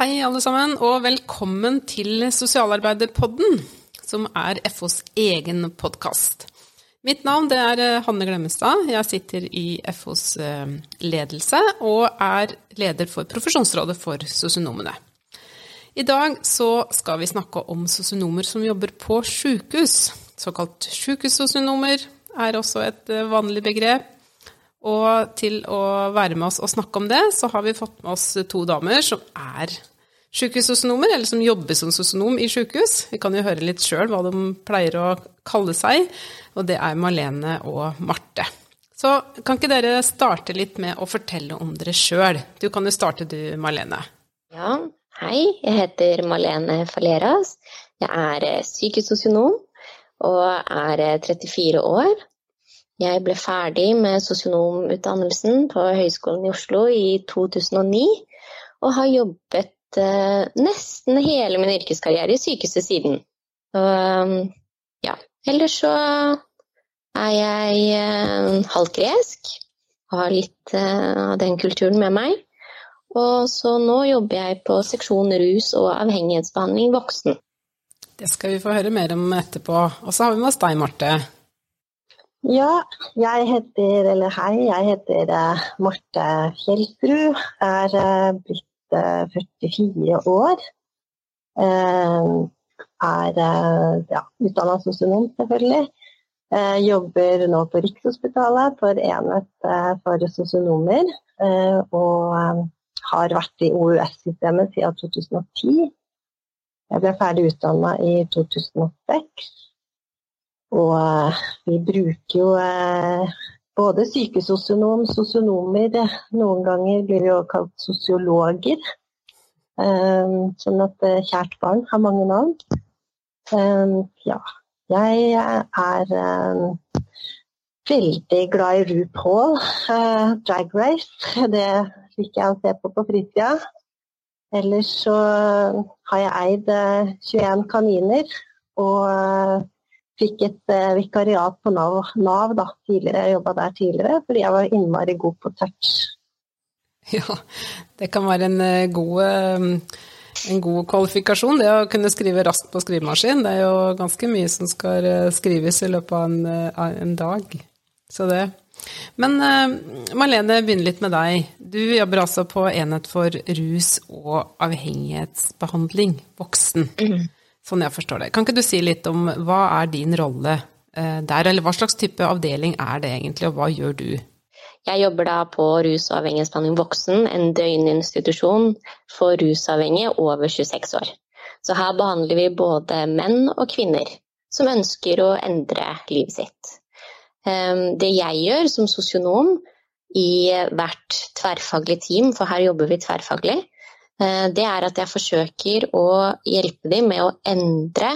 Hei, alle sammen, og velkommen til Sosialarbeiderpodden, som er FOs egen podkast. Mitt navn er eh, Hanne Glemmestad. Jeg sitter i FOs eh, ledelse og er leder for Profesjonsrådet for sosionomene. I dag skal vi snakke om sosionomer som jobber på sykehus. Såkalt sjukehussosionomer er også et eh, vanlig begrep. Og til å være med oss og snakke om det, så har vi fått med oss to damer som er sykehussosionomer, eller som jobber som sosionom i sykehus. Vi kan jo høre litt sjøl hva de pleier å kalle seg, og det er Malene og Marte. Så kan ikke dere starte litt med å fortelle om dere sjøl? Du kan jo starte du, Malene. Ja, hei. Jeg heter Malene Faleras. Jeg er eh, sykehussosionom og er 34 år. Jeg ble ferdig med sosionomutdannelsen på Høgskolen i Oslo i 2009, og har jobbet uh, nesten hele min yrkeskarriere i sykehuset siden. Og, um, ja. Ellers så er jeg uh, halvt gresk, har litt uh, av den kulturen med meg. Og så nå jobber jeg på seksjon rus og avhengighetsbehandling voksen. Det skal vi få høre mer om etterpå. Og så har vi med oss deg, Marte. Ja, jeg heter, eller hei, jeg heter uh, Marte Fjellsrud. Er uh, blitt uh, 44 år. er ja, utdanna sosionom, selvfølgelig. jobber nå på Rikshospitalet for enhet for sosionomer. og har vært i OUS-systemet siden 2010. Jeg ble ferdig utdanna i 2006. Og eh, vi bruker jo eh, både sykesosionom, sosionomer, noen ganger blir vi jo kalt sosiologer. Eh, sånn at kjært barn har mange navn. Ja, jeg er veldig glad i RuPaul, Drag Race. Det liker jeg å se på på fritida. Ellers så har jeg eid 21 kaniner. Og fikk et eh, vikariat på Nav, NAV da, tidligere. Jeg jobba der tidligere fordi jeg var innmari god på touch. Ja, det kan være en uh, god, uh, en god kvalifikasjon, det å kunne skrive raskt på skrivemaskin. Det er jo ganske mye som skal skrives i løpet av en, en dag. Så det. Men Marlene, begynner litt med deg. Du jobber altså på enhet for rus og avhengighetsbehandling, voksen. Mm. Sånn jeg forstår det. Kan ikke du si litt om hva er din rolle eh, der, eller hva slags type avdeling er det egentlig, og hva gjør du? Jeg jobber da på rus- og avhengighetsbehandling voksen, en døgninstitusjon for rusavhengige over 26 år. Så her behandler vi både menn og kvinner som ønsker å endre livet sitt. Ehm, det jeg gjør som sosionom i hvert tverrfaglig team, for her jobber vi tverrfaglig, det er at jeg forsøker å hjelpe dem med å endre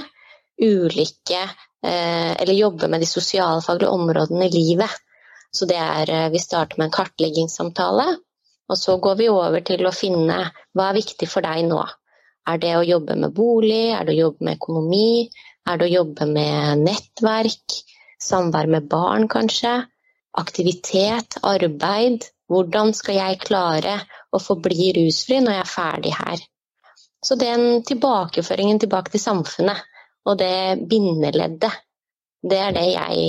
ulike eh, Eller jobbe med de sosialfaglige områdene i livet. Så det er eh, Vi starter med en kartleggingssamtale, og så går vi over til å finne hva er viktig for deg nå. Er det å jobbe med bolig, er det å jobbe med økonomi, er det å jobbe med nettverk, samvær med barn kanskje, aktivitet, arbeid, hvordan skal jeg klare å forbli rusfri når jeg er ferdig her? Så den tilbakeføringen tilbake til samfunnet og det bindeleddet, det er det jeg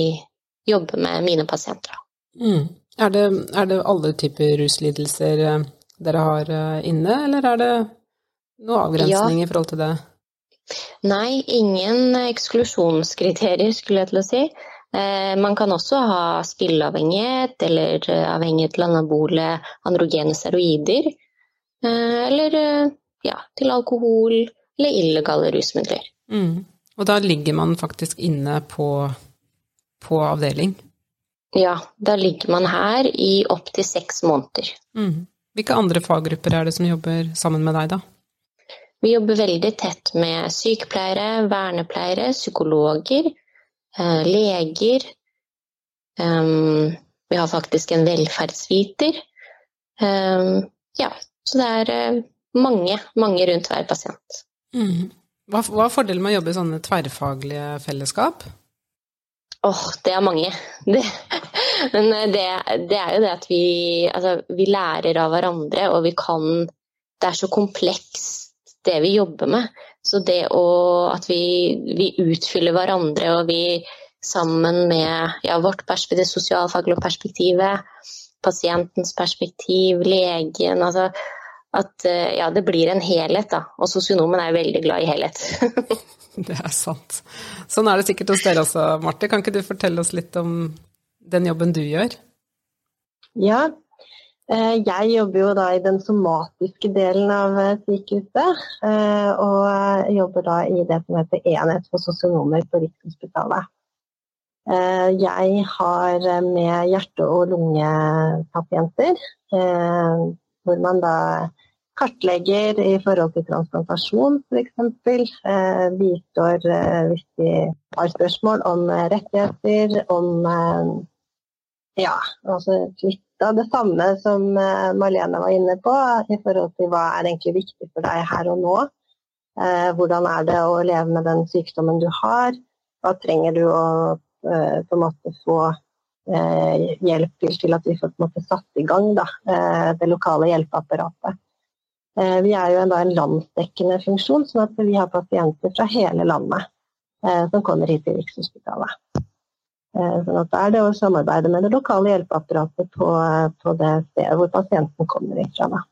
jobber med mine pasienter. Mm. Er, det, er, det, alle typer ruslidelser eh, dere har eh, inne, eller er det noe avgrensning ja. i forhold til det? Nei, ingen eksklusjonskriterier, skulle jeg til å si. Eh, man kan også ha spilleavhengighet eller eh, avhengighet til anabole androgene steroider. Eh, eller ja, til alkohol eller illegale rusmidler. Mm. Og da ligger man faktisk inne på, på avdeling? Ja, da ligger man her i opptil seks måneder. Mm. Hvilke andre faggrupper er det som jobber sammen med deg, da? Vi jobber veldig tett med sykepleiere, vernepleiere, psykologer, leger. vi har faktisk en velferdsviter. ja, så det er eh, mange, mange rundt hver pasient. Mm. Hva, hva er fordelen med å jobbe i sånne tverrfaglige fellesskap? Åh, oh, det er mange. Det, men eh, det, det, er jo det at vi, altså, vi lærer av hverandre, og vi kan Det er så komplekst det vi jobber med. Så det å, at vi, vi utfyller hverandre, og vi sammen med ja, vårt perspektiv, det sosialfaglige perspektivet, pasientens perspektiv, legen altså At eh, ja, det blir en helhet, da. Og sosionomen er veldig glad i helhet. det er sant. Sånn er det sikkert hos dere også, Marte. Kan ikke du fortelle oss litt om den jobben du gjør? Ja, jeg jobber jo da i den somatiske delen av eh, sykehuset. Eh, og jobber da i det som heter Enhet for sosionomer på Rikshospitalet. Jeg har med hjerte- og lungepasienter, hvor man da kartlegger i forhold til transplantasjon f.eks. Bistår hvis de har spørsmål om rettigheter, om ja, altså litt av det samme som eh, Marlene var inne på, i forhold til hva er egentlig viktig for deg her og nå. Eh, hvordan er det å leve med den sykdommen du har? Hva trenger du å eh, på en måte få hjelp til, til at vi får på en måte satt i gang da, det lokale hjelpeapparatet. Vi er jo en, en landsdekkende funksjon, sånn at vi har pasienter fra hele landet som kommer hit til Rikshospitalet. Eh, sånn at Da er det å samarbeide med det lokale hjelpeapparatet på, på det stedet hvor pasienten kommer ifra.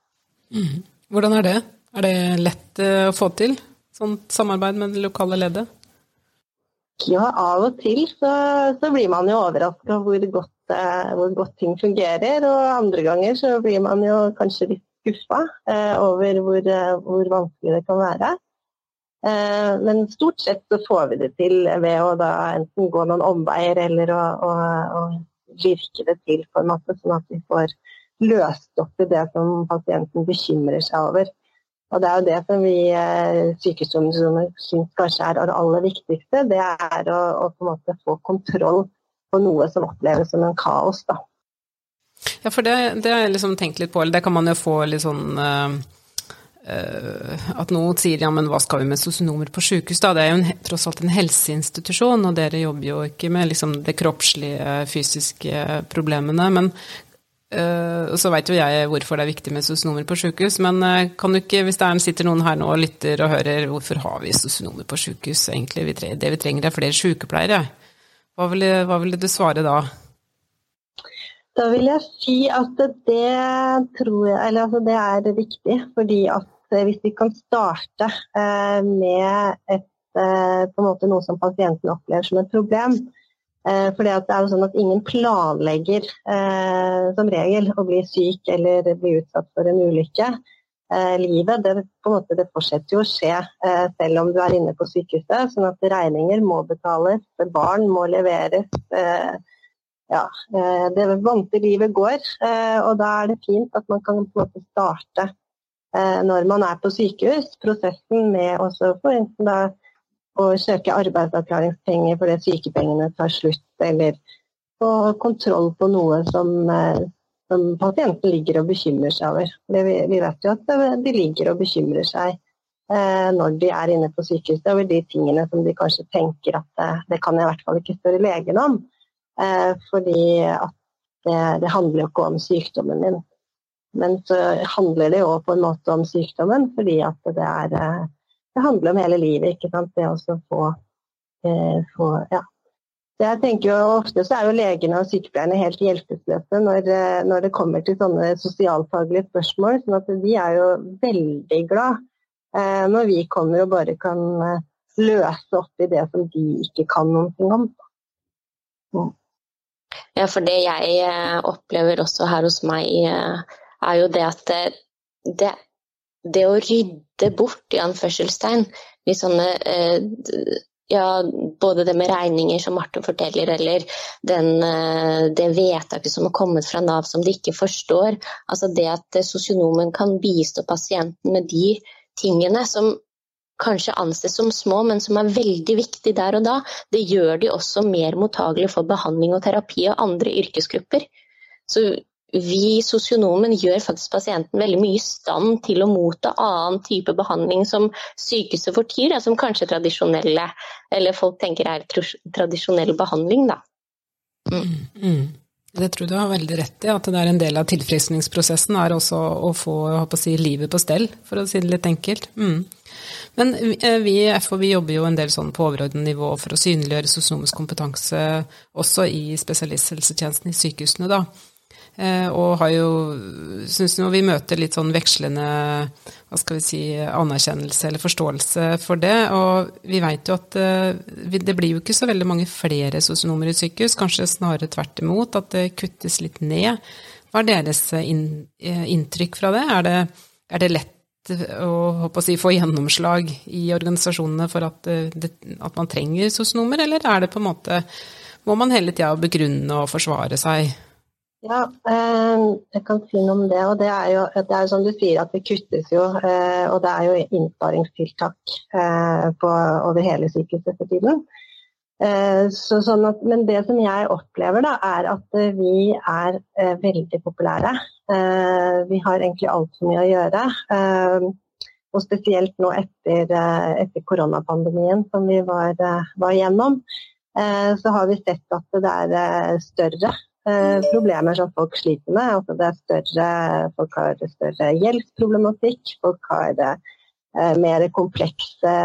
Mm. Hvordan er det? Er det lett eh, å få til, sånt samarbeid med det lokale leddet? Ja, av og til så, så blir man jo overraska hvor, eh, hvor, godt ting fungerer. Og andre ganger så blir man jo kanskje litt skuffa eh, over hvor, hvor, vanskelig det kan være. Eh, men stort sett så får vi det til ved å da enten gå noen omveier eller å, å, å virke det til på en måte, sånn at vi får løst opp i det som pasienten bekymrer seg over. Og det er jo det som vi eh, syns kanskje er det aller viktigste. Det er å, å, på en måte få kontroll på noe som oppleves som en kaos. Da. Ja, for det, det har jeg liksom tenkt litt på, eller det kan man jo få litt sånn uh at noen sier ja, men hva skal vi med sosionomer på sykehus, da. Det er jo en, tross alt en helseinstitusjon, og dere jobber jo ikke med liksom, de kroppslige, fysiske problemene. Men uh, så veit jo jeg hvorfor det er viktig med sosionomer på sykehus, men uh, kan du ikke, hvis det er, sitter noen her nå og lytter og hører hvorfor har vi sosionomer på sykehus egentlig? Vi trenger, det vi trenger er flere sykepleiere. Hva ville, hva du svare da? Da vil jeg si at det tror jeg Eller altså det er viktig, fordi at Eh, hvis vi kan starte eh, med et, eh, noe som pasienten opplever som et problem. For det er jo sånn at ingen planlegger som regel å bli syk eller bli utsatt for en ulykke. Livet det, måte, det fortsetter jo å skje selv om du er inne på sykehuset. sånn at regninger må betales, barn må leveres. Ja, det vante livet går. Og da er det fint at man kan på en måte starte når man er på sykehus. Prosessen med også for da å søke arbeidsavklaringspenger fordi sykepengene tar slutt, eller få kontroll på noe som, eh, som, pasienten ligger og bekymrer seg over. Vi, vet jo at de ligger og bekymrer seg eh, når de er inne på sykehuset over de tingene som de kanskje tenker at det, det kan jeg i hvert fall ikke spørre legen om. Eh, fordi at det, det handler jo ikke om sykdommen min. Men så handler det jo på en måte om sykdommen, fordi at det er eh, Det handler om hele livet, ikke sant. Det å få, eh, få Ja. Så jeg tenker jo Ofte så er jo legene og sykepleierne helt hjelpeløse når, eh, når, det kommer til sånne sosialfaglige spørsmål. sånn at de er jo veldig glad eh, når vi kommer og bare kan løse opp i det som de ikke kan noe om. Ja, for det jeg opplever også her hos meg er jo det at det, det å rydde bort, i anførselstegn, i sånne eh, ja, både det med regninger som Marte forteller, eller den, eh, det vedtaket som har kommet fra Nav som de ikke forstår. Altså det at sosionomen kan bistå pasienten med de tingene som kanskje anses som små, men som er veldig viktig der og da, det gjør de også mer mottagelige for behandling og terapi av andre yrkesgrupper. Så vi sosionomen gjør faktisk pasienten veldig mye i stand til å motta annen type behandling som sykehuset fortyr, som kanskje tradisjonelle, eller folk tenker er tradisjonell behandling, da. Mm. Mm. Det tror du har veldig rett i, at det er en del av tilfriskningsprosessen er også å få å si, livet på stell, for å si det litt enkelt. Mm. Men eh, vi i FHV jobber jo en del sånn på overordnet nivå for å synliggjøre sosionomisk kompetanse også i spesialisthelsetjenesten i sykehusene, da. Eh, og har jo, syns vi møter litt sånn vekslende hva skal vi si, anerkjennelse eller forståelse for det. Og vi veit jo at eh, det blir jo ikke så veldig mange flere sosionomer i sykehus, kanskje snarere tvert imot, at det kuttes litt ned. Hva er deres eh, inntrykk fra det? Er det, er det lett å, å si, få gjennomslag i organisasjonene for at, det, at man trenger sosionomer, eller er det på en måte Må man hele tida begrunne og forsvare seg? Ja, eh, jeg kan si noe om det. og Det er jo det er som du sier at det kuttes jo. Eh, og det er jo innsparingstiltak eh, på, over hele sykehuset for tiden. Så, sånn at, men det som jeg opplever, da, er at vi er veldig populære. Vi har egentlig altfor mye å gjøre. Og spesielt nå etter, etter koronapandemien som vi var, var gjennom, så har vi sett at det er større problemer som folk sliter med. Altså det er større, folk har større gjeldsproblematikk, folk har eh, mer komplekse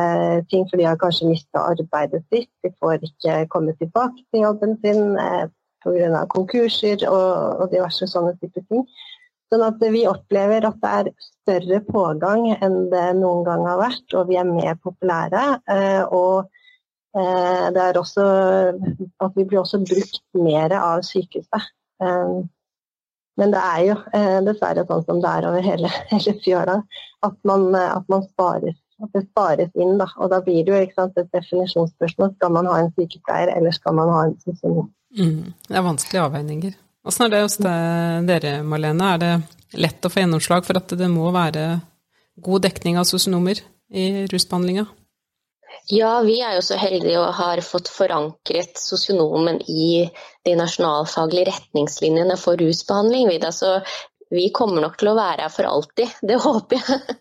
ting, for de har kanskje mista arbeidet sitt. De får ikke komme tilbake til jobben sin eh, pga. konkurser og, og, diverse sånne typer ting. Sånn at vi opplever at det er større pågang enn det noen gang har vært, og vi er mer populære. Eh, og Eh, det er også at vi blir også brukt mer av sykehuset. Eh, men det er jo eh, dessverre sånn som det er over hele, hele fjøla, at man, at man sparer. At det spares inn. Da. Og da blir det jo sant, et definisjonsspørsmål. Skal man ha en sykepleier, eller skal man ha en sosionom? Mm, det er vanskelige avveininger. Åssen er det hos dere, Marlene? Er det lett å få gjennomslag for at det må være god dekning av sosionomer i rusbehandlinga? Ja, vi er jo så heldige og har fått forankret sosionomen i de nasjonalfaglige retningslinjene for rusbehandling. Så vi kommer nok til å være her for alltid, det håper jeg.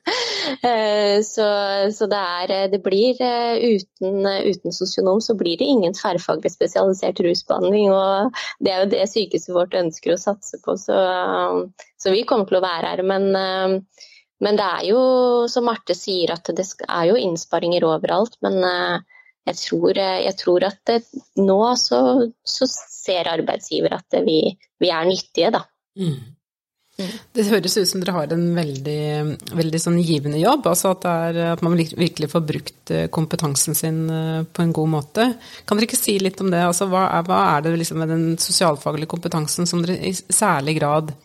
Eh, så, så det, er, det, blir eh, uten, uten, sosionom så blir det ingen tverrfaglig spesialisert rusbehandling. Og det er jo det sykehuset vårt ønsker å satse på, så, så vi kommer til å være her. Men eh, men det er jo, som Marte sier, at det er jo innsparinger overalt. Men eh, jeg tror, eh, jeg tror at det, nå så, så, ser arbeidsgiver at vi, vi er nyttige, da. Mm. mm. Det høres ut som dere har en veldig, veldig sånn givende jobb. altså at, er, at, man virkelig får brukt eh, kompetansen sin på en god måte. Kan dere ikke si litt om det? Altså, hva, er, hva er det liksom med den sosialfaglige kompetansen som dere i særlig grad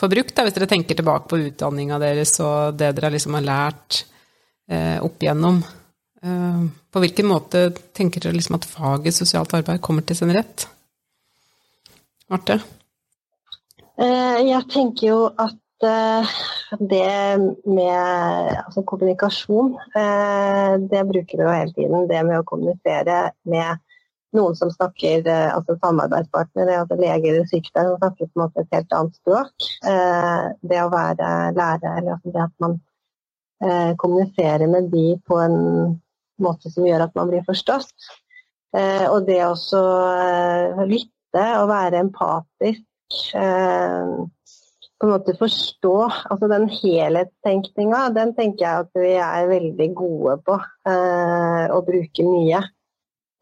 får brukt, da, hvis dere tenker tilbake på utdanninga deres og det dere liksom har lært eh, opp igjennom. Eh, på hvilken måte tenker dere liksom at faget sosialt arbeid kommer til sin rett? Marte? Eh, jeg tenker jo at eh, det med altså kommunikasjon, eh, det bruker vi jo hele tiden. Det med å kommunisere med noen som snakker eh, altså samarbeidspartnere, altså leger eller sykepleiere, som snakker på en måte et helt annet språk. Eh, det å være lærer, eller altså det at man eh, kommuniserer med de på en måte som gjør at man blir forstått. Og det å lytte og være empatisk, på en måte forstå altså Den helhetstenkninga, den tenker jeg at vi er veldig gode på å bruke mye.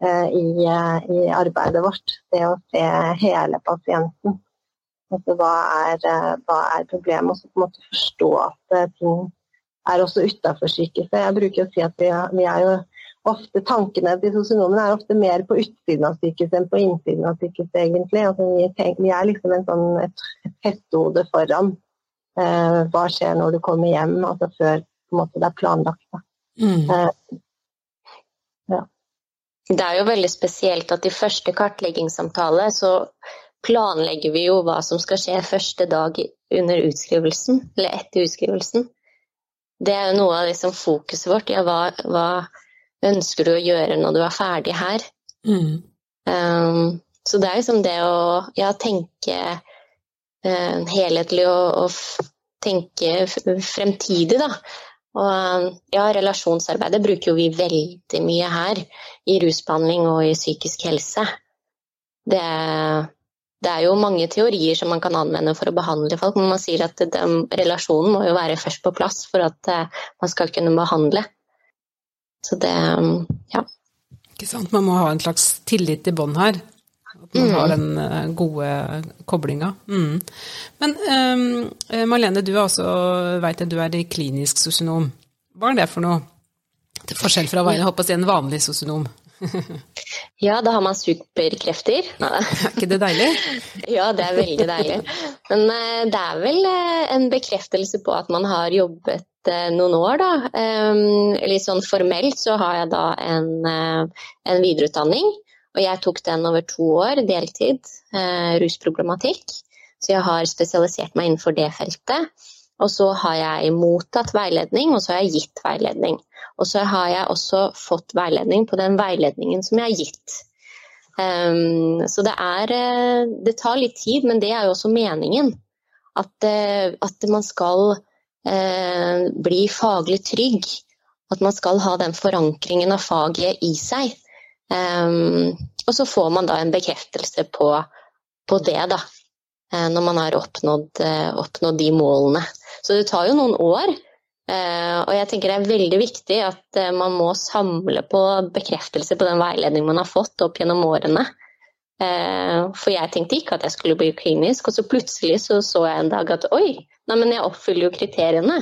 Eh, i, eh, i, arbeidet vårt. Det å se hele pasienten. Altså, hva, er, eh, hva er problemet? Og så på en måte forstå at ting er også utafor sykehuset. Jeg bruker å si at vi, vi, er jo ofte Tankene til sosionomene er ofte mer på utsiden av sykehuset enn på innsiden av sykehuset, egentlig. Altså, vi, tenker, vi, er liksom en sånn, et, et hestehode foran. Eh, hva skjer når du kommer hjem? Altså før måte, det er planlagt. Mm. Eh. Det er jo veldig spesielt at i første kartleggingssamtale så planlegger vi jo hva som skal skje første dag under utskrivelsen, eller etter utskrivelsen. Det er jo noe av liksom fokuset vårt. Ja, hva, hva, ønsker du å gjøre når du er ferdig her? Mm. Um, så det er liksom det å ja, tenke uh, helhetlig og, og, tenke fremtidig, da. Og ja, relasjonsarbeidet bruker jo vi veldig mye her, i rusbehandling og i psykisk helse. Det, det er jo mange teorier som man kan anvende for å behandle folk, men man sier at den relasjonen må jo være først på plass for at man skal kunne behandle. Så det ja. Ikke sant. Man må ha en slags tillit i bånn her. At man mm. har den gode koblinga. Mm. Men um, Marlene, du også, vet jeg, du er klinisk sosionom. Hva er det for noe? Til forskjell fra å si en vanlig sosionom. ja, da har man superkrefter. Er ikke det deilig? ja, det er veldig deilig. Men det er vel en bekreftelse på at man har jobbet noen år, da. Um, litt sånn formelt så har jeg da en, en, videreutdanning. Og jeg tok den over to år, deltid, rusproblematikk. Så jeg har spesialisert meg innenfor det feltet. Og så har jeg mottatt veiledning, og så har jeg gitt veiledning. Og så har jeg også fått veiledning på den veiledningen som jeg har gitt. Um, så det er eh, Det tar litt tid, men det er jo også meningen. At, uh, at man skal uh, bli faglig trygg. At man skal ha den forankringen av faget i seg. Um, og så får man da en bekreftelse på, på det, da. Uh, når man har oppnådd, oppnådd de målene. Så det tar jo noen år. Eh, og jeg tenker det er veldig viktig at eh, man må samle på bekreftelse på den veiledningen man har fått opp gjennom årene. Eh, for jeg tenkte ikke at jeg skulle bli klinisk, og så plutselig så, så jeg en dag at oi, nei, men jeg oppfyller jo kriteriene.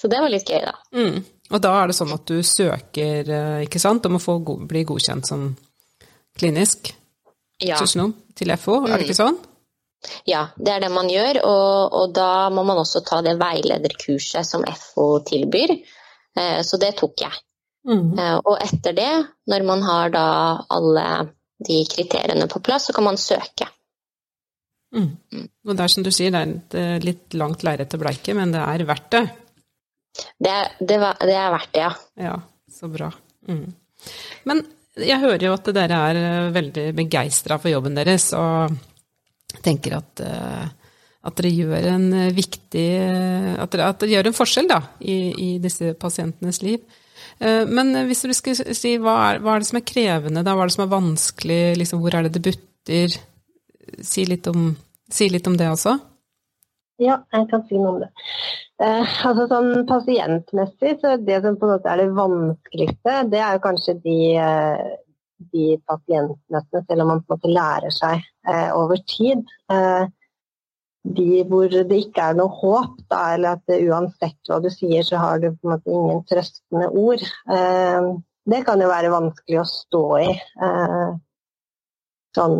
Så det var litt gøy, da. Mm. Og da er det sånn at du søker, ikke sant, om å få bli godkjent som klinisk ja. sosionom til FO, er det ikke mm. sånn? Ja, det er det man gjør. Og, og, da må man også ta det veilederkurset som FO tilbyr. Eh, så det tok jeg. Mm. Eh, og etter det, når man har da alle de kriteriene på plass, så kan man søke. Mm. mm. Og det er som du sier, det er et eh, litt langt lerret å bleike, men det er verdt det. Det, det, det er verdt det, ja. Ja, så bra. Mm. Men jeg hører jo at dere er veldig begeistra for jobben deres. og tenker at, eh, at dere gjør en eh, viktig At dere, at dere gjør en forskjell da, i, i, disse pasientenes liv. Eh, men hvis du skulle si hva er, hva er, det som er krevende, da? Hva er det som er vanskelig? Liksom, hvor er det det butter? Si litt om, si litt om det også. Ja, jeg kan si noe om det. Eh, altså sånn Pasientmessig så det som på en måte er det vanskeligste, det er jo kanskje de, de pasientmøtene, selv om man på en måte lærer seg eh, over tid. Eh, de hvor det ikke er noe håp, da, eller at uansett hva du sier, så har du på en måte ingen trøstende ord. Eh, det kan jo være vanskelig å stå i. Eh, sånn,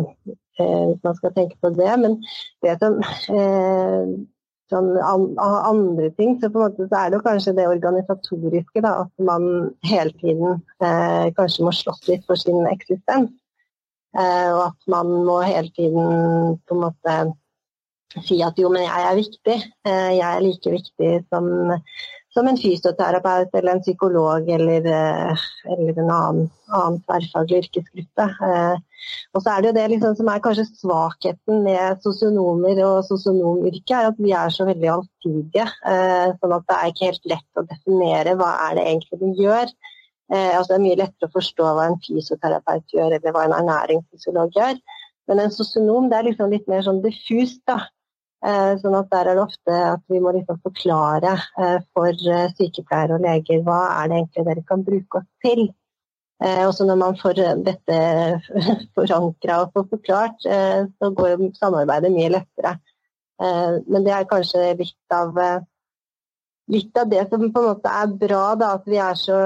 eh, hvis man skal tenke på det. Men det som eh, an, andre ting. Så på en måte så er det jo kanskje det organisatoriske, da, at man hele tiden eh, kanskje må slåss litt for sin eksistens. Eh, og at man må hele tiden på en måte si at jo, men jeg er viktig. Eh, jeg er like viktig som som en fysioterapeut eller en psykolog eller, eh, eller en annen, annen tverrfaglig yrkesgruppe. Eh, og så er det jo det liksom som er kanskje svakheten med sosionomer og sosionomyrket, er at vi er så veldig allsidige. Eh, sånn at det er ikke helt lett å definere hva er det egentlig vi gjør. Altså det er mye lettere å forstå hva en fysioterapeut gjør, eller hva en ernæringsfysiolog gjør. Men en sosionom det er liksom litt mer sånn diffust. da. Eh, sånn at Der er det ofte at vi må liksom forklare eh, for eh, sykepleiere og leger hva er det egentlig dere kan bruke oss til. Også når man får dette forankra og får forklart, så går samarbeidet mye lettere. Men det er kanskje litt av, litt av det som på en måte er bra, da, at vi er så,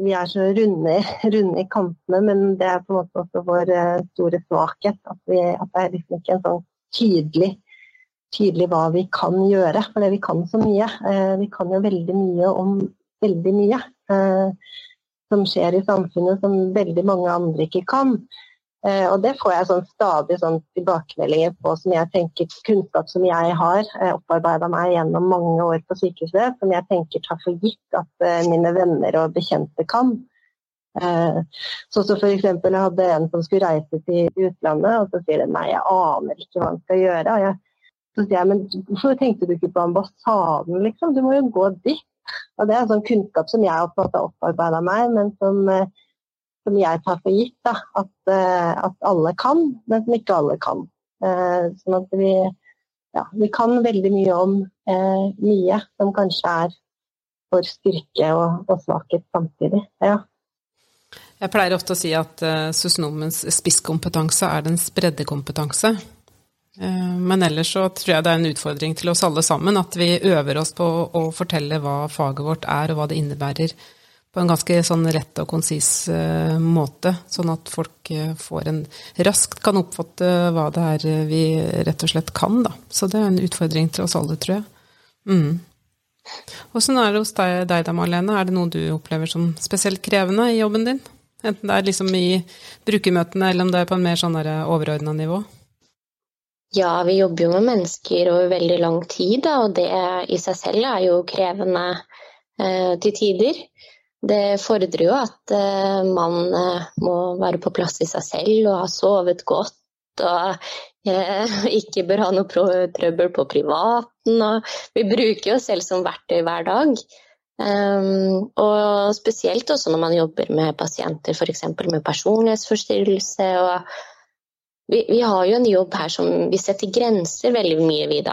vi er så runde, runde, i kantene. Men det er på en måte også vår store svakhet. At, vi, at det er liksom ikke en sånn tydelig tydelig hva vi kan gjøre. For vi kan så mye. Eh, vi kan jo veldig mye om veldig mye eh, som skjer i samfunnet som veldig mange andre ikke kan. Eh, og det får jeg sånn stadig sånn tilbakemeldinger på som jeg tenker kunnskap som jeg har opparbeida meg gjennom mange år på sykehuset, som jeg tenker tar for gitt at mine venner og bekjente kan. Så så for eksempel, Jeg hadde en som skulle reise til utlandet, og så sier de nei, jeg aner ikke hva han skal gjøre. og jeg så sier jeg, men hvorfor tenkte du ikke på ambassaden, liksom? Du må jo gå dit. Og det er sånn kunnskap som jeg har opparbeida meg, men som, eh, som, jeg tar for gitt. Da, at, eh, at, alle kan, men som ikke alle kan. Sånn at vi, ja, vi kan veldig mye om mye som kanskje er for styrke og, og svakhet samtidig. Ja. Jeg pleier ofte å si at uh, sosionomens spisskompetanse er den breddekompetanse. Uh, men ellers så tror jeg det er en utfordring til oss alle sammen at vi øver oss på å fortelle hva faget vårt er, og hva det innebærer, på en ganske sånn rett og konsis uh, måte, sånn at folk får en raskt kan oppfatte hva det er vi rett og slett kan, da. Så det er en utfordring til oss alle, tror jeg. Mm. Åssen er det hos deg, deg da, Marlene? Er det noe du opplever som spesielt krevende i jobben din? Enten det er liksom i brukermøtene, eller om det er på en mer sånn overordna nivå? Ja, vi jobber jo med mennesker over veldig lang tid, da, og det i seg selv er jo krevende eh, til tider. Det fordrer jo at eh, man eh, må være på plass i seg selv og ha sovet godt og eh, ikke bør ha noe trøbbel på privaten. vi bruker jo selv som verktøy hver dag. Um, og spesielt også når man jobber med pasienter f.eks. med personlighetsforstyrrelse. Og vi, vi, har jo en jobb her som vi setter grenser veldig mye vid.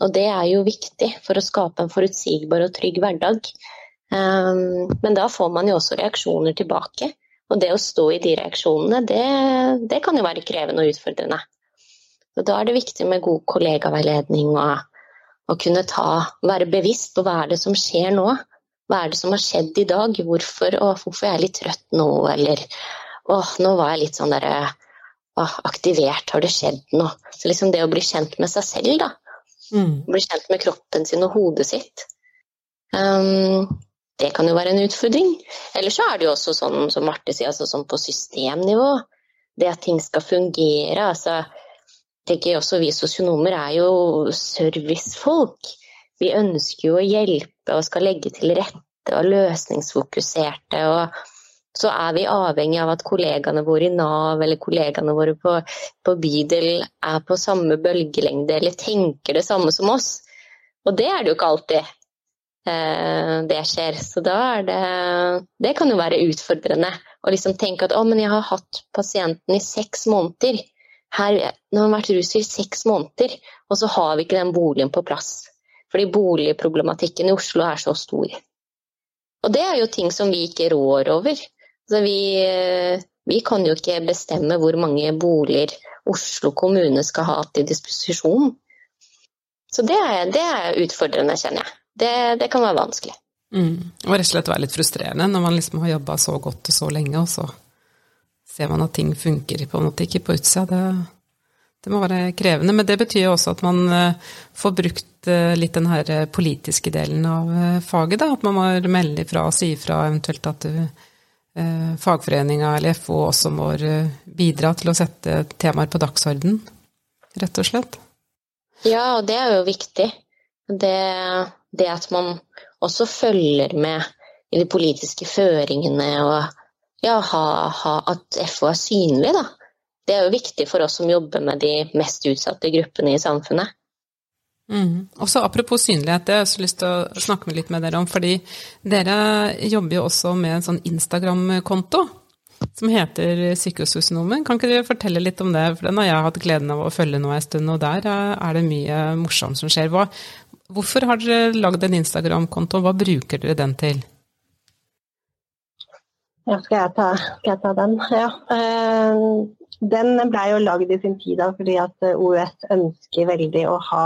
Og det er jo viktig for å skape en forutsigbar og trygg hverdag. Um, men da får man jo også reaksjoner tilbake. Og det å stå i de reaksjonene, det, det kan jo være krevende og utfordrende. Og da er det viktig med god kollegaveiledning og å kunne ta, være bevisst på hva er det som skjer nå. Hva er det som har skjedd i dag? Hvorfor, og hvorfor er jeg litt trøtt nå? Eller åh, nå var jeg litt sånn derre aktivert, har det skjedd noe? Så liksom det å bli kjent med seg selv, da. Mm. Bli kjent med kroppen sin og hodet sitt. Um, det kan jo være en utfordring. Eller så er det jo også sånn som Marte sier, altså sånn på systemnivå. Det at ting skal fungere. altså tenker også Vi sosionomer er jo servicefolk. Vi ønsker jo å hjelpe og skal legge til rette og løsningsfokuserte. og så er vi avhengig av at kollegaene våre i Nav eller kollegaene våre på, på bydel er på samme bølgelengde eller tenker det samme som oss. Og det er det jo ikke alltid eh, det skjer. Så da er det Det kan jo være utfordrende å liksom tenke at å, men jeg har hatt pasienten i seks måneder. Her, nå har han vært rusfri i seks måneder, og så har vi ikke den boligen på plass. Fordi boligproblematikken i Oslo er så stor. Og det er jo ting som vi ikke rår over. Altså vi, vi, kan jo ikke bestemme hvor mange boliger Oslo kommune skal ha til disposisjon. Så det er, det er utfordrende, kjenner jeg. Det, det kan være vanskelig. Mm. Og rett og slett være litt frustrerende når man liksom har jobba så godt og så lenge, og så ser man at ting funker på en måte ikke på utsida. Det, det må være krevende. Men det betyr jo også at man eh, får brukt eh, litt den her eh, politiske delen av faget. Da. At man må melde ifra og si ifra eventuelt at du, fagforeninga eller FO også må bidra til å sette temaer på dagsorden, rett og slett. Ja, og det er jo viktig. Det, det at man også følger med i de politiske føringene og ja, ha, ha, at FO er synlig, da. Det er jo viktig for oss som jobber med de mest utsatte gruppene i samfunnet. Mm. Også Apropos synlighet, det har jeg også lyst til å snakke litt med dere om. fordi dere jobber jo også med en sånn Instagram-konto som heter Sykehussosionomen. Kan ikke dere fortelle litt om det? For den har jeg hatt gleden av å følge nå en stund, og der er det mye morsomt som skjer. Hva, hvorfor har dere lagd en Instagram-konto, hva bruker dere den til? Ja, skal jeg ta, skal jeg ta den? Ja. Uh, den ble jo lagd i sin tid da, fordi at eh, OUS ønsker veldig å ha,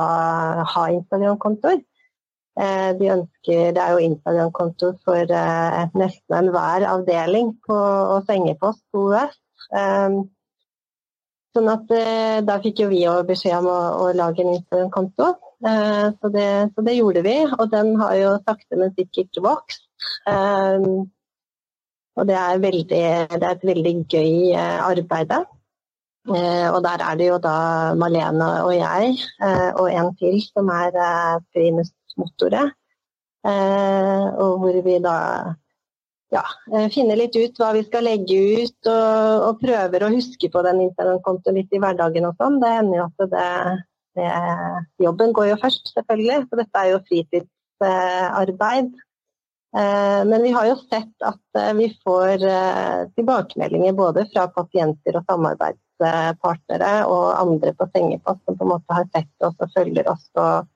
ha Instagram-kontoer. Eh, de ønsker, Det er jo Instagram-konto for eh, nesten enhver avdeling på, og sengepost på OUS. Sånn at Da fikk jo vi òg beskjed om å, å lage en Instagram-konto, så, så, det gjorde vi. Og den har jo sakte, men sikkert vokst. Og det er, veldig, det er et veldig gøy arbeid. Eh, og der er det jo da Malene og jeg eh, og en til som er primus motoret. Og hvor vi da ja, finner litt ut hva vi skal legge ut, og, og prøver å huske på den Instagram-kontoen litt i hverdagen og sånn. Det hender jo at det, det, Jobben går jo først, selvfølgelig, for dette er jo fritidsarbeid. Men vi har jo sett at vi får tilbakemeldinger både fra pasienter og samarbeids samarbeidspartnere og andre på sengepost som på en måte har sett oss og følger oss. og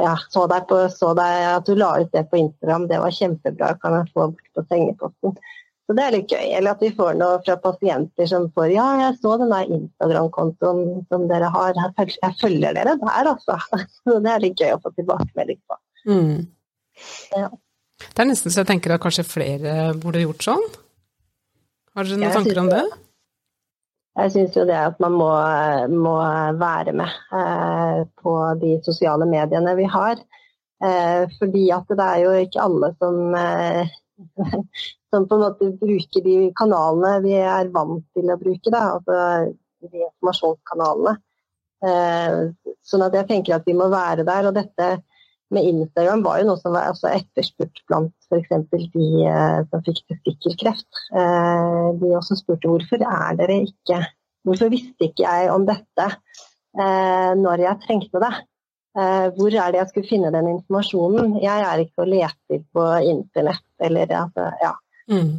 ja, så, deg på, så deg at du la ut det på Instagram, det var kjempebra, kan jeg få bort på sengeposten. Så det er litt gøy. Eller at vi får noe fra pasienter som får Ja, jeg så den der Instagram-kontoen som dere har, jeg følger dere der, altså. Så det er litt gøy å få tilbakemelding på. Mm. Ja. Det er nesten så jeg tenker at kanskje flere burde gjort sånn. Har dere noen jeg tanker om det? Jeg syns jo det at man må, må være med eh, på de sosiale mediene vi har. Eh, fordi at det er jo ikke alle som eh, som på en måte bruker de kanalene vi er vant til å bruke, da, altså de informasjonskanalene. Sånn at jeg tenker at vi må være der. Og dette med Instagram var jo noe som var etterspurt blant f.eks. de eh, som fikk testikkelkreft. Eh, de også spurte hvorfor er dere ikke Hvorfor visste ikke jeg om dette eh, når jeg trengte det? Hvor er det jeg skulle finne den informasjonen? Jeg er ikke og leter på internett eller altså, ja. Mm.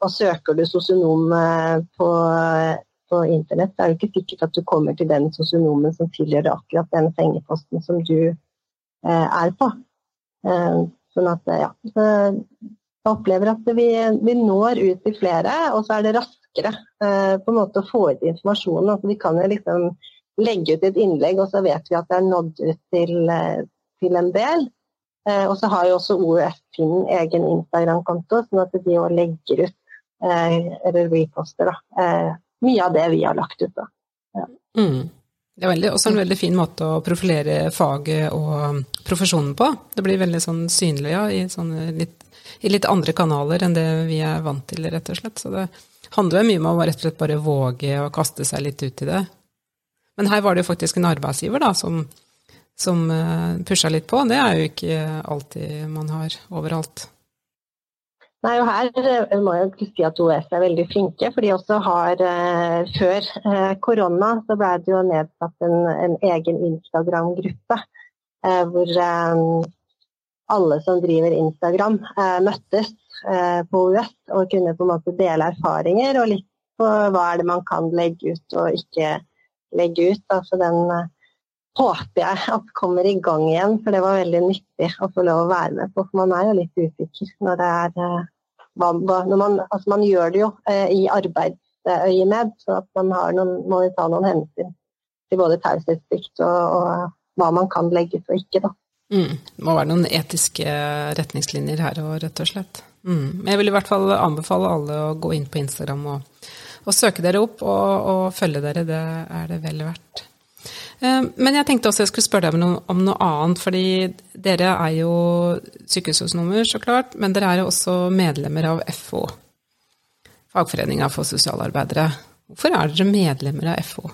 Og søker du sosionom på, på internett, så er det ikke sikkert at du kommer til den sosionomen som tilgjør akkurat den sengeposten som du er på. Sånn at, ja. Jeg opplever at vi, vi, når ut til flere, og så er det raskere på en måte å få ut informasjonen. Altså, vi kan jo liksom legge ut et innlegg, og så vet vi at det er nådd ut til, eh, til en del. Eh, og så har jo også OUF sin egen Instagram-konto, sånn at de òg legger ut eh, eller reposter da, mye av det vi har lagt ut. da. Ja. Mm. Det er veldig, også en veldig fin måte å profilere faget og profesjonen på. Det blir veldig sånn synlig ja, i, litt, i, litt, andre kanaler enn det vi er vant til, rett og slett. Så det handler mye om å rett og slett bare våge å kaste seg litt ut i det. Men her var det jo faktisk en arbeidsgiver da, som, som eh, pusha litt på. Det er jo ikke alltid man har overalt. Nei, og Her eh, må jeg si at OS er veldig flinke. for de også har eh, Før eh, korona så ble det jo nedsatt en, en egen Instagram-gruppe. Eh, hvor eh, alle som driver Instagram, møttes på OS og kunne på en måte dele erfaringer og litt på hva er det man kan legge ut og ikke legge ut. Altså den håper jeg at kommer i gang igjen, for det var veldig nyttig å få lov å være med på. For man er jo litt usikker når det er man, altså man, gjør det jo uh, i arbeidsøyemed, så at man noen, må ta noen hensyn til både taushetsplikt og, og, hva man kan legge ut og ikke. da. Mm. Det må være noen etiske retningslinjer her òg, rett og slett. Mm. Jeg vil i hvert fall anbefale alle å gå inn på Instagram og og søke dere opp og, og, følge dere, det er det vel verdt. Eh, men jeg tenkte også jeg skulle spørre deg om noe, om noe annet, fordi dere er jo sykehussosionomer, så klart, men dere er jo også medlemmer av FO, Fagforeninga for sosialarbeidere. Hvorfor er dere medlemmer av FO?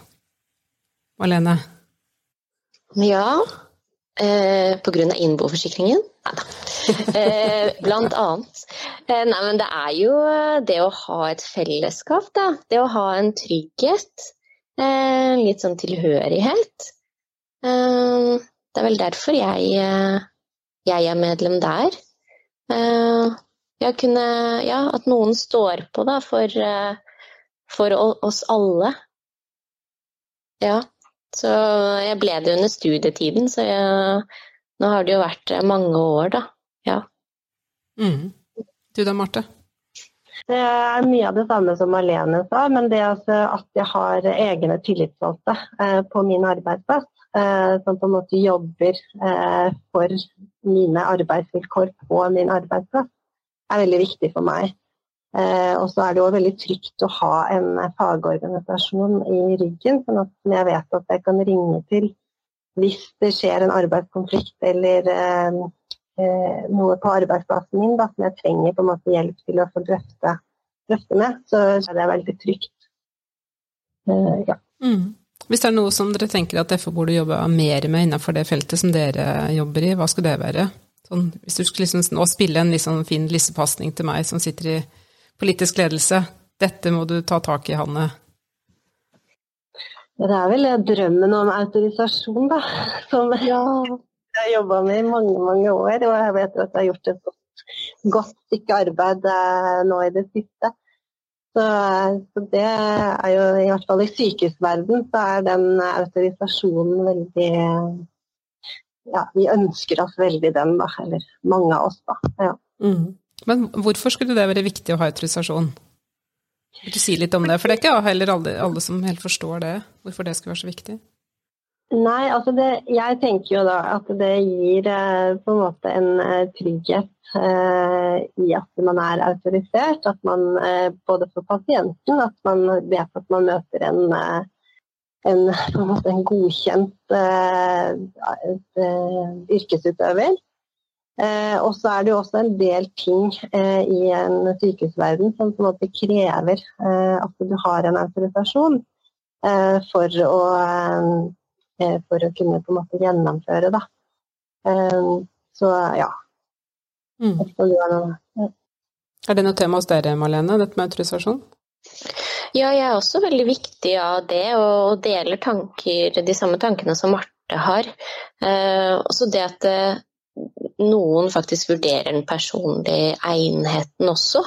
Malene? Ja, eh, på grunn av innboforsikringen. Nei da. Eh, blant annet. Eh, nei, men det er jo det å ha et fellesskap, da. Det å ha en trygghet. Eh, litt sånn tilhørighet. Det er vel derfor jeg, jeg er medlem der. Kunne, ja, at noen står på da, for, for oss alle. Ja. Så jeg ble det under studietiden, så jeg, nå har det jo vært mange år, da. Ja. Mm. Du da, Marte? Det er mye av det samme som Malene sa, men det at jeg har egne tillitsvalgte eh, på min arbeidsplass, eh, som på en måte jobber eh, for mine arbeidsvilkår på min arbeidsplass, er veldig viktig for meg. Og så er det jo veldig trygt å ha en fagorganisasjon i ryggen, sånn at jeg vet at jeg kan ringe til hvis det skjer en arbeidskonflikt eller noe på arbeidsplassen min da, som jeg trenger på en måte hjelp til å få drøfte, drøfte med, så er det veldig trygt. Uh, ja. Mm. Hvis det er noe som dere tenker at FO burde jobbe mer med innenfor det feltet som dere jobber i, hva skulle det være? Sånn, hvis du skulle liksom nå spille en liksom fin lissepasning til meg som sitter i politisk ledelse, dette må du ta tak i, Hanne. Det er vel drømmen om autorisasjon, da. Som ja jeg har jobba med i mange, mange år. Og jeg vet at jeg har gjort et godt, godt stykke arbeid eh, nå i det siste. Så, så, det er jo i hvert fall i sykehusverden så er den autorisasjonen veldig Ja, vi ønsker oss veldig den, da. Eller mange av oss, da. Ja. Mm. Men hvorfor skulle det være viktig å ha autorisasjon? Vil du si litt om det? For det er ikke heller alle, alle som helt forstår det, hvorfor det skulle være så viktig. Nei, altså det, jeg tenker jo da at det gir eh, på en måte en eh, trygghet eh, i at man er autorisert. At man både for pasienten at man vet at man møter en, en, en, en godkjent yrkesutøver. og så er det jo også en del ting i en sykehusverden som på en måte krever at du har en autorisasjon for å for å kunne på en måte gjennomføre. Da. Eh, så ja. Mm. Er det noe tema hos dere, Malene, dette med autorisasjon? Ja, jeg er også veldig viktig av det, og deler tanker, de samme tankene som Marte har. Eh, også det at eh, noen faktisk vurderer den personlige egnheten også.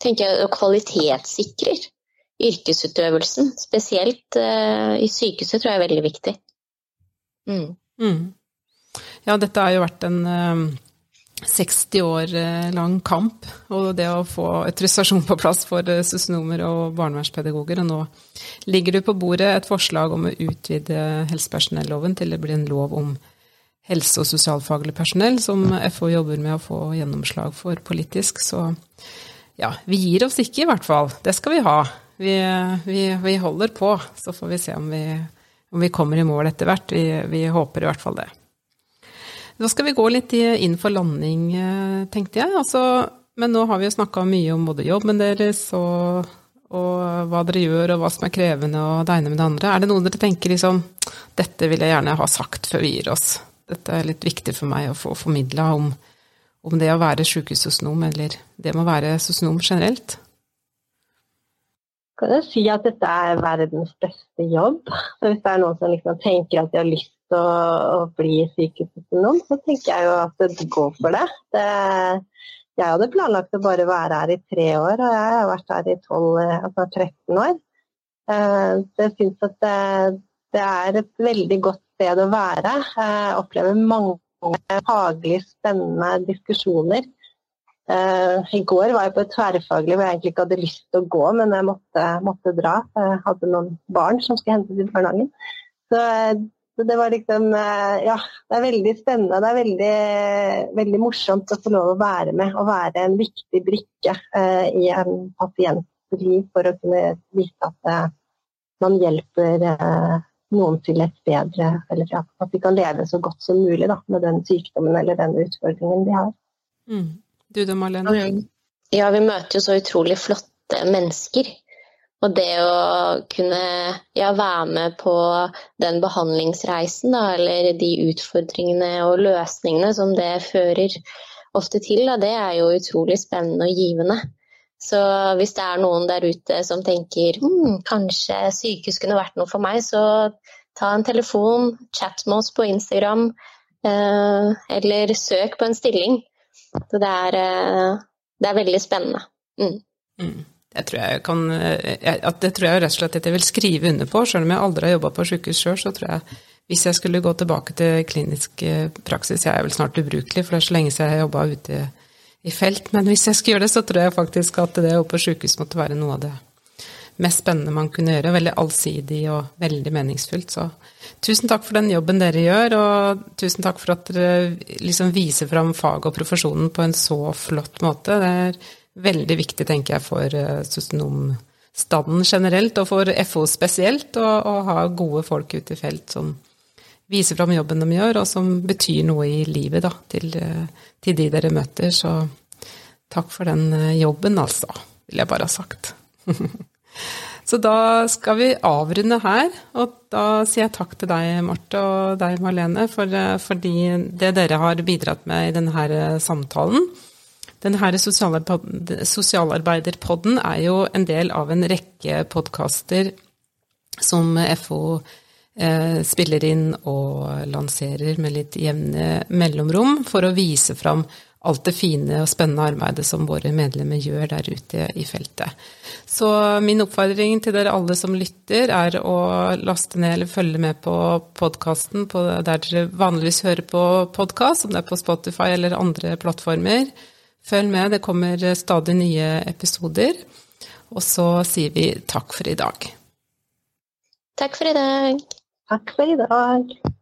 tenker jeg, Og kvalitetssikrer yrkesutøvelsen. Spesielt eh, i sykehuset tror jeg er veldig viktig. Mm. Mm. Ja, dette har jo vært en um, 60 år eh, lang kamp, og det å få autorisasjon på plass for uh, sosionomer og barnevernspedagoger. Og nå ligger det på bordet et forslag om å utvide helsepersonelloven til det blir en lov om helse- og sosialfaglig personell, som FO jobber med å få gjennomslag for politisk. Så ja, vi gir oss ikke, i hvert fall. Det skal vi ha. Vi, vi, vi holder på, så får vi se om vi om vi kommer i mål etter hvert. Vi, vi, håper i hvert fall det. Da skal vi gå litt inn for landing, eh, tenkte jeg. Altså, men nå har vi jo snakka mye om både jobben deres og, og, hva dere gjør, og hva som er krevende, og det ene med det andre. Er det noe dere tenker liksom Dette vil jeg gjerne ha sagt før vi gir oss. Dette er litt viktig for meg å få formidla om, om det å være sykehussosionom, eller det med å være sosionom generelt kan jeg si at dette er verdens beste jobb. Så hvis det er noen som liksom tenker at de har lyst til å, å bli sykehusøkonom, så tenker jeg jo at går for det. det. Jeg hadde planlagt å bare være her i tre år, og jeg har vært her i 12, altså 13 år. Eh, så jeg syns at det, det, er et veldig godt sted å være. Jeg opplever mange faglig spennende diskusjoner I går var jeg på et tverrfaglig hvor jeg egentlig ikke hadde lyst til å gå, men jeg måtte, måtte dra. Jeg hadde noen barn som skulle hentes i barnehagen. Så, så, det var liksom Ja, det er veldig spennende. Det er veldig, veldig, morsomt å få lov å være med og være en viktig brikke uh, i en pasients liv for å kunne vise at man hjelper noen til et bedre Eller ja, at de kan leve så godt som mulig da, med den sykdommen eller den utfordringen de har. Mm. Du da, Marlene? Ja, vi møter jo så utrolig flotte mennesker. Og det å kunne ja, være med på den behandlingsreisen, da, eller de utfordringene og løsningene som det fører ofte til, da, det er jo utrolig spennende og givende. Så hvis det er noen der ute som tenker hm, kanskje sykehus kunne vært noe for meg, så ta en telefon, chat med oss på Instagram, eh, eller søk på en stilling. Så det er, eh, det er veldig spennende. Mm. Mm. Jeg tror jeg kan, at det tror jeg rett og slett at jeg vil skrive under på, selv om jeg aldri har jobba på sykehus sjøl, så tror jeg hvis jeg skulle gå tilbake til klinisk eh, praksis, jeg er vel snart ubrukelig, for det er så lenge siden jeg har jobba ute i felt, men hvis jeg skulle gjøre det, så tror jeg faktisk at det å på sykehus måtte være noe av det mest spennende man kunne gjøre. Veldig allsidig og veldig meningsfullt. Så tusen takk for den jobben dere gjør, og tusen takk for at dere liksom viser fram faget og profesjonen på en så flott måte. Det er veldig viktig, tenker jeg, for eh, sosionomstanden generelt, og for FO spesielt, å, ha gode folk ute i felt som viser fram jobben de gjør, og som betyr noe i livet da, til, eh, til de dere møter. Så takk for den eh, jobben, altså, vil jeg bare ha sagt. Så da skal vi avrunde her, og da sier jeg takk til deg, Marte, og deg, Marlene, for, for det dere har bidratt med i denne eh, samtalen. Denne Sosialarbeiderpodden er jo en del av en rekke podkaster som FO eh, spiller inn og lanserer med litt jevne mellomrom for å vise fram alt det fine og spennende arbeidet som våre medlemmer gjør der ute i feltet. Så min oppfordring til dere alle som lytter, er å laste ned eller følge med på podkasten der dere vanligvis hører på podkast, om det er på Spotify eller andre plattformer. Følg med, det kommer stadig nye episoder. Og så sier vi takk for i dag. Takk for i dag. Takk for i dag.